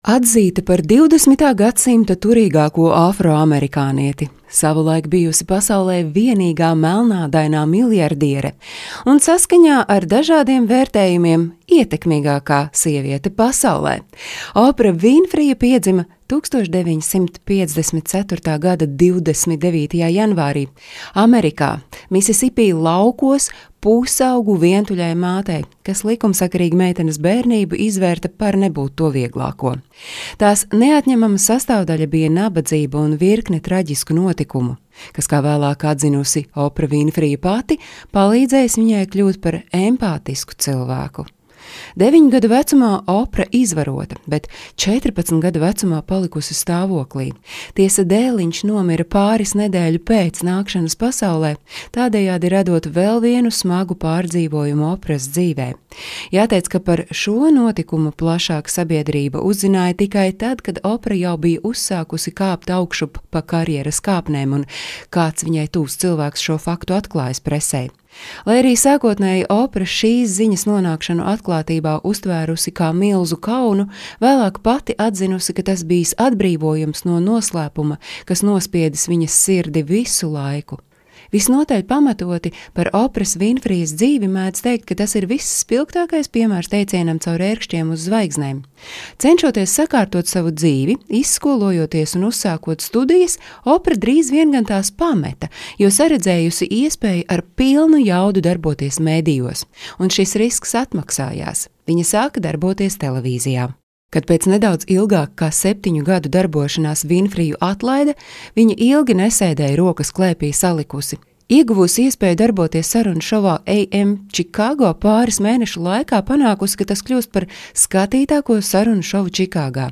Atzīta par 20. gadsimta turīgāko afroamerikānieti, savulaik bijusi pasaulē vienīgā melnādainā miljardiere un saskaņā ar dažādiem vērtējumiem ietekmīgākā sieviete pasaulē. Opra Vinfrija piedzima 1954. gada 29. janvārī Amerikā, Misisipī laukos, pusaugu vientuļai mātei, kas likumsakarīgi meitenes bērnību izvērta par nebūtu to vieglāko. Tās neatņemama sastāvdaļa bija nabadzība un virkne traģisku notikumu, kas, kā vēlāk atzinusi Opra Vinfrija pati, palīdzējis viņai kļūt par empātisku cilvēku. Deviņu gadu vecumā opera izvarota, bet 14 gadu vecumā palikusi stāvoklī. Tiesa dēļ viņš nomira pāris nedēļu pēc nākšanas pasaulē, tādējādi radot vēl vienu smagu pārdzīvojumu operas dzīvē. Jāteic, ka par šo notikumu plašāka sabiedrība uzzināja tikai tad, kad opera jau bija uzsākusi kāpt augšup pa karjeras kāpnēm, un kāds viņai tūs cilvēks šo faktu atklājis presē. Lai arī sākotnēji opera šīs ziņas nonākšanu atklātībā uztvērusi kā milzu kaunu, vēlāk pati atzinusi, ka tas bijis atbrīvojums no noslēpuma, kas nospiedis viņas sirdi visu laiku. Visnotaļ pamatoti par operas Vinfrijas dzīvi mēdz teikt, ka tas ir viss spilgtākais piemērs teicienam caur ērkšķiem uz zvaigznēm. Cenšoties sakārtot savu dzīvi, izskolojoties un uzsākot studijas, opera drīz vien gan tās pameta, jo saredzējusi iespēju ar pilnu jaudu darboties mēdījos, un šis risks atmaksājās. Viņa sāka darboties televīzijā. Kad pēc nedaudz ilgāk kā septiņu gadu darbošanās Vinfriju atlaida, viņa ilgi nesēdēja rokas klēpī salikusi. Ieguvusi iespēju darboties sarunu šovā AM Chicago pāris mēnešu laikā, panākusi, ka tas kļūst par skatītāko sarunu šovu Čikāgā.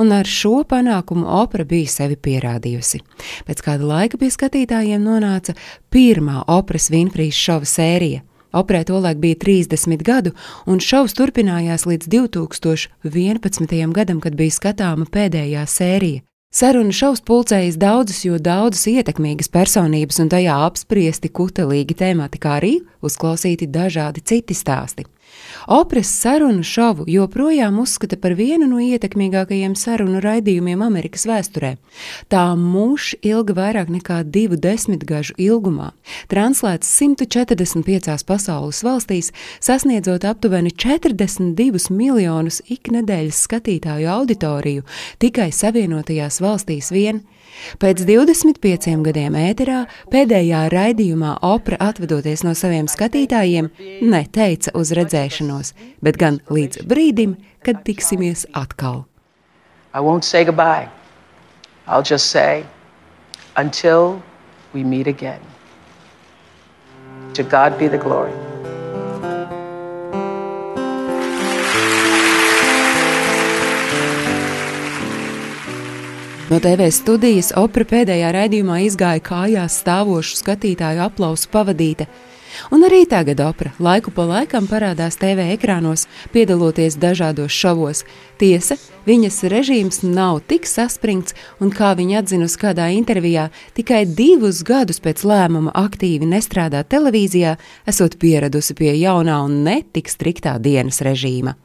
Un ar šo panākumu opera bija sevi pierādījusi. Pēc kāda laika pie skatītājiem nonāca pirmā operas Vinfrijas šova sērija Operē tolaik bija 30 gadu, un šovs turpinājās līdz 2011. gadam, kad bija skatāma pēdējā sērija. Saruna šovs pulcējas daudzas, jo daudzas ietekmīgas personības, un tajā apspriesti kutelīgi temati, kā arī uzklausīti dažādi citi stāsti. Operas sarunu šovu joprojām uzskata par vienu no ietekmīgākajiem sarunu raidījumiem Amerikas vēsturē. Tā mūžs ilga vairāk nekā divu desmitgažu ilgumā, translēts 145 pasaules valstīs, sasniedzot aptuveni 42 miljonus iknedēļas skatītāju auditoriju tikai Savienotajās valstīs vien. Pēc 25 gadiem ēterā pēdējā raidījumā opera atvadoties no saviem skatītājiem neteica uz redzēšanos, bet gan līdz brīdim, kad tiksimies atkal. I won't say goodbye. I'll just say until we meet again. To God be the glory. No TV studijas opera pēdējā raidījumā izgāja kājās stāvošu skatītāju aplausu pavadīta. Un arī tagad opera laiku pa laikam parādās TV ekrānos, piedaloties dažādos šovos. Tiesa, viņas režīms nav tik saspringts, un kā viņa atzinusi kādā intervijā, tikai divus gadus pēc lēmuma aktīvi nestrādāt televīzijā, esot pieradusi pie jaunā un netik striktā dienas režīma.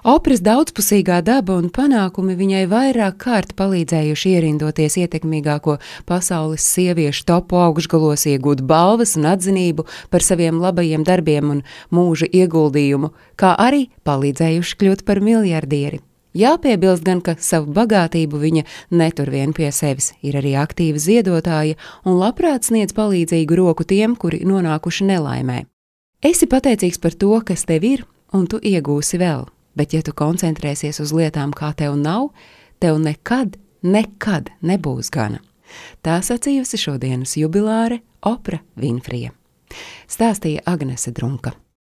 Operas daudzpusīgā daba un panākumi viņai vairāk kārt palīdzējuši ierindoties ietekmīgāko pasaules sieviešu topu augšgalos, iegūt balvas un atzinību par saviem labajiem darbiem un mūža ieguldījumu, kā arī palīdzējuši kļūt par miljardieri. Jāpiebilst gan, ka savu bagātību viņa netur vien pie sevis, ir arī aktīva ziedotāja un labprāt sniedz palīdzīgu roku tiem, kuri nonākuši nelaimē. Esi pateicīgs par to, kas tev ir, un tu iegūsi vēl bet ja tu koncentrēsies uz lietām, kā tev nav, tev nekad, nekad nebūs gana. Tā sacījusi šodienas jubilāre Opra Vinfrija. Stāstīja Agnese Drunka.